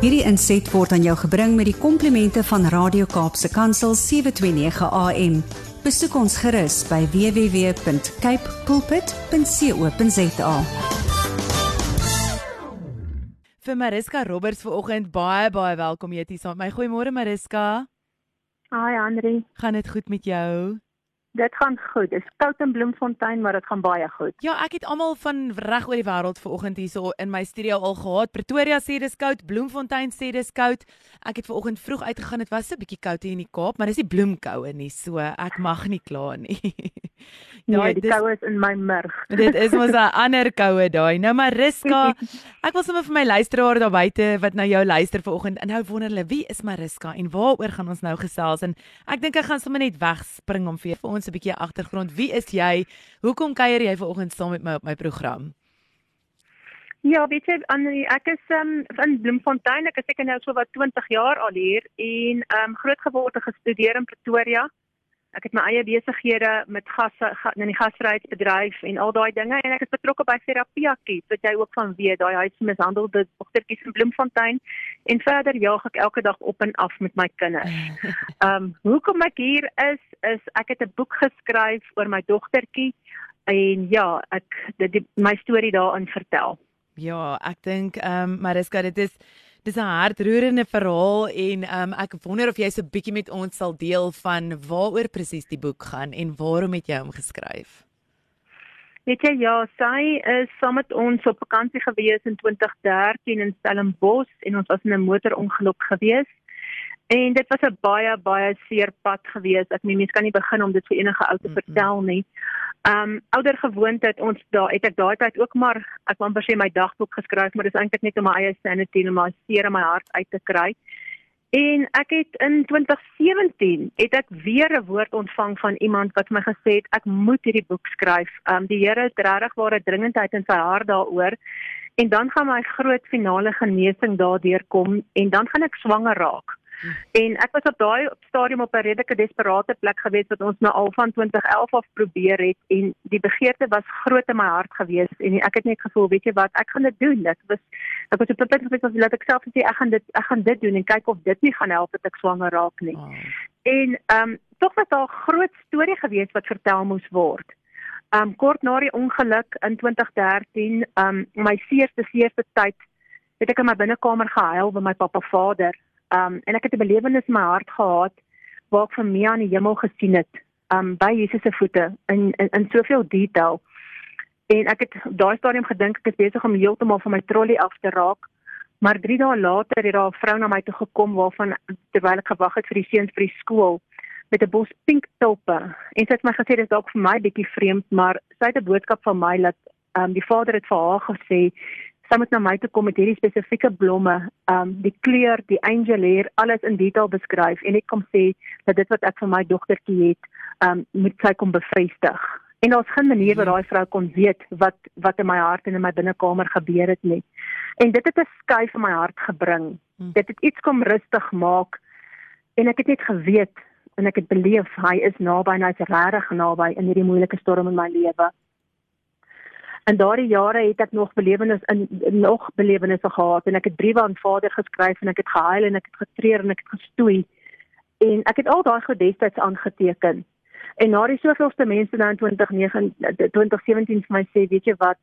Hierdie inset word aan jou gebring met die komplimente van Radio Kaapse Kansel 729 AM. Besoek ons gerus by www.cape pulpit.co.za. Vir Mariska Roberts vanoggend baie baie welkom jy hier saam met my. Goeiemôre Mariska. Hi Andri. Gaan dit goed met jou? Dit gaan goed. Dit is koud in Bloemfontein, maar dit gaan baie goed. Ja, ek het almal van reg oor die wêreld vanoggend hierso in my studio al gehad. Pretoria sê dis koud, Bloemfontein sê dis koud. Ek het vanoggend vroeg uitgegaan. Dit was 'n bietjie koud hier in die Kaap, maar dis die bloemkoue nie, so ek mag nie kla nie. nee, die koue is in my murg. dit is mos 'n ander koue daai. Nou Mariska, ek wil sommer vir my luisteraars daar buite wat nou jou luister vanoggend en nou wonder hulle, wie is Mariska en waaroor gaan ons nou gesels? En ek dink ek gaan sommer net wegspring om vir vir ons 'n bietjie agtergrond. Wie is jy? Hoekom kuier jy vanoggend saam met my op my program? Ja, weet jy, Annelie, ek is um, in Bloemfontein. Ek is seker nou so wat 20 jaar al hier en um grootgeword en gestudeer in Pretoria. Ek het my eie besighede met gasse in die gasvryheidsbedryf en al daai dinge en ek is betrokke by Therapiakie, wat jy ook van weet, daai huismishandelde dogtertjies in Bloemfontein en verder jaag ek elke dag op en af met my kinders. Ehm um, hoekom ek hier is is ek het 'n boek geskryf oor my dogtertjie en ja, ek dit my storie daarin vertel. Ja, ek dink ehm um, Mariska, dit is Dis 'n hartroerende verhaal en um, ek wonder of jy so 'n bietjie met ons sal deel van waaroor presies die boek gaan en waarom het jy hom geskryf? Weet jy ja, sy is saam met ons op vakansie gewees in 2013 in Stellenbosch en ons was in 'n motorongeluk gewees. En dit was 'n baie baie seer pad gewees. Ek meen mens kan nie begin om dit vir enige ou te mm -hmm. vertel nie. Um ouer gewoond het ons daar het ek daai tyd ook maar ek wou amper sê my dagboek geskryf, maar dis eintlik net om my eie sanity en my seer in my hart uit te kry. En ek het in 2017 het ek weer 'n woord ontvang van iemand wat my gesê het ek moet hierdie boek skryf. Um die Here het regtig ware dringendheid in sy hart daaroor. En dan gaan my groot finale genesing daardeur kom en dan gaan ek swanger raak. En ek was op daai stadium op 'n redelike desperate plek gewees wat ons nou al van 2011 af probeer het en die begeerte was groot in my hart gewees en ek het net gevoel, weet jy wat, ek gaan dit doen. Dit was ek was op 'n punt gewees waar ek self sê ek gaan dit ek gaan dit doen en kyk of dit nie gaan help dat ek swanger raak nie. Oh. En ehm um, tog was daar 'n groot storie gewees wat vertel moes word. Ehm um, kort na die ongeluk in 2013, ehm um, my seerste seerste tyd het ek in my binnekamer gehuil by my pappa Vader Um en ek het 'n belewenis in my hart gehad waar ek van Mia aan die hemel gesien het, um by Jesus se voete in in, in soveel detail. En ek het daai stadium gedink ek is besig om heeltemal van my trolley af te raak. Maar 3 dae later het daar 'n vrou na my toe gekom waarvan terwyl ek gewag het vir die seuns vir die skool met 'n bos pink tulpe. En sy het my gesê dit is dalk vir my bietjie vreemd, maar sy het 'n boodskap van my dat um die vader het vir haar gesê sy moet na my toe kom met hierdie spesifieke blomme, um die kleur, die angel hair, alles in detail beskryf en ek kom sê dat dit wat ek vir my dogtertjie het, um moet sy kom bevestig. En daar's geen manier waar daai vrou kon weet wat wat in my hart en in my binnekamer gebeur het nie. En dit het 'n skuif in my hart gebring. Hmm. Dit het iets kom rustig maak en ek het net geweet en ek het beleef hy is naby en hy's regtig naby in hierdie moeilike storm in my lewe. In daardie jare het ek nog belewenis in nog belewennisse gehad en ek het briewe aan Vader geskryf en ek het gehuil en ek het getreur en ek het gestoei. En ek het al daai goed destyds aangeteken. En na die soveelste mense nou in 2009 2017 vir my sê, weet jy wat,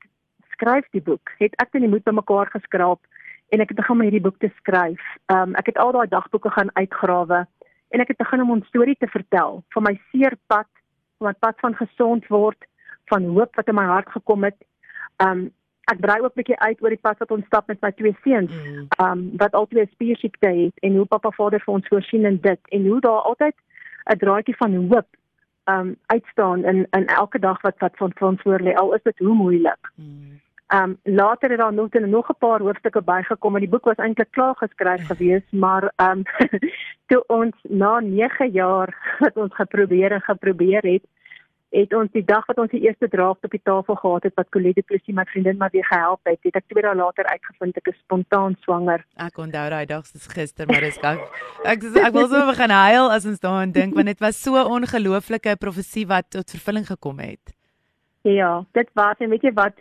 skryf die boek. Het ek dan die moed bymekaar geskraap en ek het begin met hierdie boek te skryf. Um ek het al daai dagboeke gaan uitgrawe en ek het begin om 'n storie te vertel van my seer pad, van my pad van gesond word, van hoop wat in my hart gekom het um, ek brei ook 'n bietjie uit oor die pad wat ons stap met my twee seuns. Mm. Ehm um, wat altyd 'n spiersiekte het en hoe pappa Vader vir ons voorsien in dit en hoe daar altyd 'n draadjie van hoop ehm um, uitstaan in in elke dag wat wat van ons voor lê al is dit hoe moeilik. Mm. Ehm um, later het daar nog en nog 'n paar hoofstukke bygekom en die boek was eintlik klaar geskryf gewees, maar ehm um, toe ons na 9 jaar wat ons geprobeer en geprobeer het, het ons die dag wat ons die eerste draad op die tafel gehad het wat Colette Plessis my vriendin maar weer gehelp het, het ek twee dae later uitgevind ek is spontaan swanger. Ek onthou daai dag soos gister, maar dis ek ek, ek wil so begin huil as ons daaraan dink want dit was so ongelooflike profesie wat tot vervulling gekom het. Ja, dit was en weet jy wat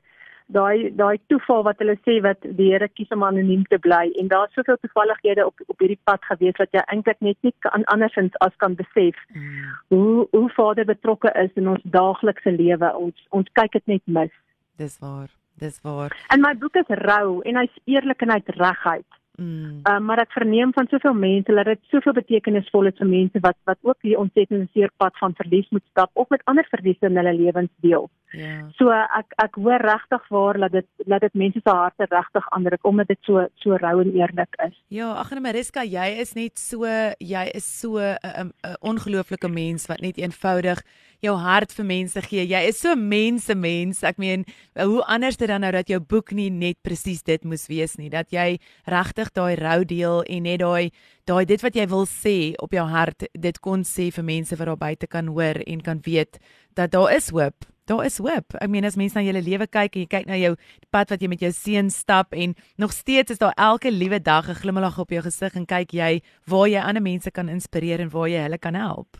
daai daai toeval wat hulle sê wat die Here kies om anoniem te bly en daar's soveel toevallighede op op hierdie pad gewees wat jy eintlik net nie kan andersins as kan besef mm. hoe hoe Vader betrokke is in ons daaglikse lewe ons ons kyk dit net mis dis waar dis waar en my boek is rou en hy's eerlik en hy't regheid Mm. Uh, maar ek verneem van soveel mense dat dit soveel betekenisvol is vir mense wat wat ook hier ontsettende seer pad van verlies moet stap of met ander verliese in hulle lewens deel. Ja. So ek ek hoor regtig waar dat dit dat dit mense se harte regtig aandruk omdat dit so so rou en eerlik is. Ja, ag en Mariska, jy is net so jy is so 'n ongelooflike mens wat net eenvoudig jou hart vir mense gee. Jy is so mense mens. Ek meen, hoe anders dit dan nou dat jou boek nie net presies dit moes wees nie, dat jy regtig daai rou deel en net daai daai dit wat jy wil sê op jou hart, dit kon sê vir mense wat daar buite kan hoor en kan weet dat daar is hoop. Daar is hoop. Ek meen as mense na jou lewe kyk en jy kyk na jou pad wat jy met jou seun stap en nog steeds is daar elke liewe dag 'n glimlag op jou gesig en kyk jy waar jy ander mense kan inspireer en waar jy hulle kan help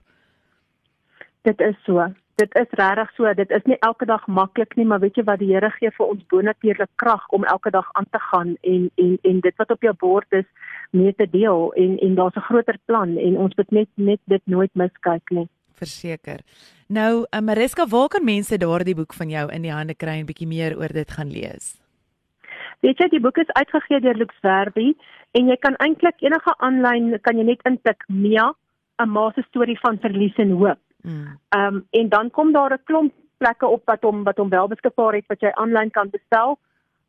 dit is so. Dit is regtig so. Dit is nie elke dag maklik nie, maar weet jy wat die Here gee vir ons bonatuurlike krag om elke dag aan te gaan en en en dit wat op jou bord is mee te deel en en daar's 'n groter plan en ons moet net net dit nooit miskyk nie. Verseker. Nou, uh, Mariska, waar kan mense daardie boek van jou in die hande kry en bietjie meer oor dit gaan lees? Weet jy, die boek is uitgegee deur Lux Verbi en jy kan eintlik enige aanlyn kan jy net intik Mia, 'n ma se storie van verlies en hoop. Mm. Ehm um, en dan kom daar 'n klomp plekke op wat hom wat hom wel beskikbaar het wat jy aanlyn kan bestel.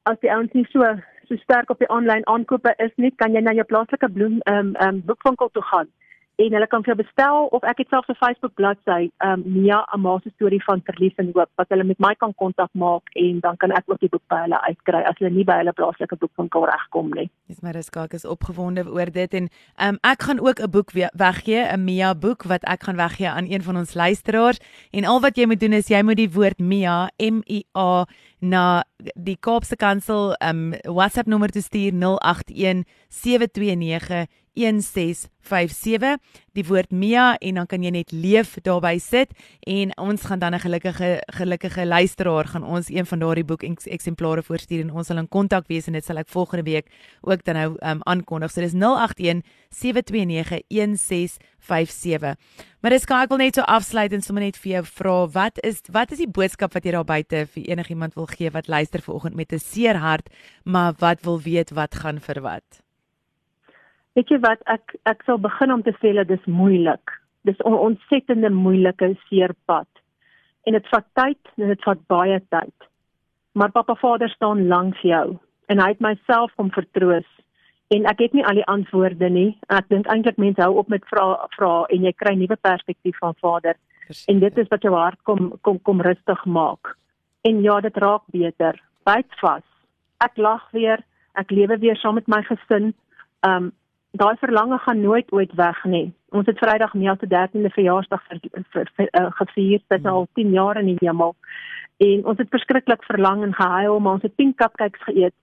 As die ouens nie so so sterk op die aanlyn aankope is nie, kan jy na jou plaaslike bloem ehm um, ehm um, boekwinkel toe gaan en hulle kan vir jou bestel of ek het selfs 'n Facebook bladsy, ehm um, Mia Amase storie van verlies en hoop wat hulle met my kan kontak maak en dan kan ek ook die boek by hulle uitkry as hulle nie by hulle plaaslike boekwinkel regkom nie. Dis maar dis gek is opgewonde oor dit en ehm um, ek gaan ook 'n boek weggee, 'n Mia boek wat ek gaan weggee aan een van ons luisteraars en al wat jy moet doen is jy moet die woord Mia M I A na die Kaapse Kansel um WhatsApp nommer te stuur 081 729 1657 die woord Mia en dan kan jy net leef daarby sit en ons gaan dan 'n gelukkige gelukkige luisteraar gaan ons een van daardie boek eksemplare voorstuur en ons sal in kontak wees en dit sal ek volgende week ook dan nou um, aankondig. So dis 081 729 1657. Maar dis kan ek wil net so afsluit en sommer net vir jou vra wat is wat is die boodskap wat jy daar buite vir enigiemand wil gee wat luister vanoggend met 'n seer hart maar wat wil weet wat gaan vir wat? Weet jy wat ek ek sal begin om te sê dat dit moeilik. Dis 'n on, ontsettende moeilike seerpad. En dit vat tyd en dit vat baie tyd. Maar Papa Vader staan langs jou en hy het myself kom vertroos. En ek het nie al die antwoorde nie. Ek dink eintlik mense hou op met vra vra en jy kry nuwe perspektief van Vader. Verseker. En dit is wat jou hart kom kom kom rustig maak. En ja, dit raak beter. Byt vas. Ek lag weer. Ek lewe weer saam met my gesin. Um daai verlange gaan nooit ooit weg nie. Ons het Vrydag Mia se 13de verjaarsdag uh, gevier, dit is hmm. al 10 jaar in die hemel. En ons het verskriklik verlang en gehuil, maar ons het pink cupcakes geëet.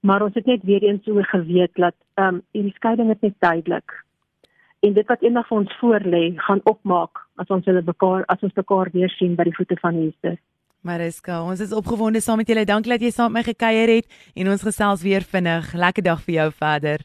Maar ons het net weer eens so geweet dat ehm um, die skeiding is net duidelik. En dit wat eendag vir ons voorlê, gaan opmaak as ons hulle mekaar as ons mekaar weer sien by die voete van Jesus. Mariska, ons is opgewonde saam met julle. Dankie dat jy saam met my gekuier het en ons gesels weer vinnig. Lekker dag vir jou verder.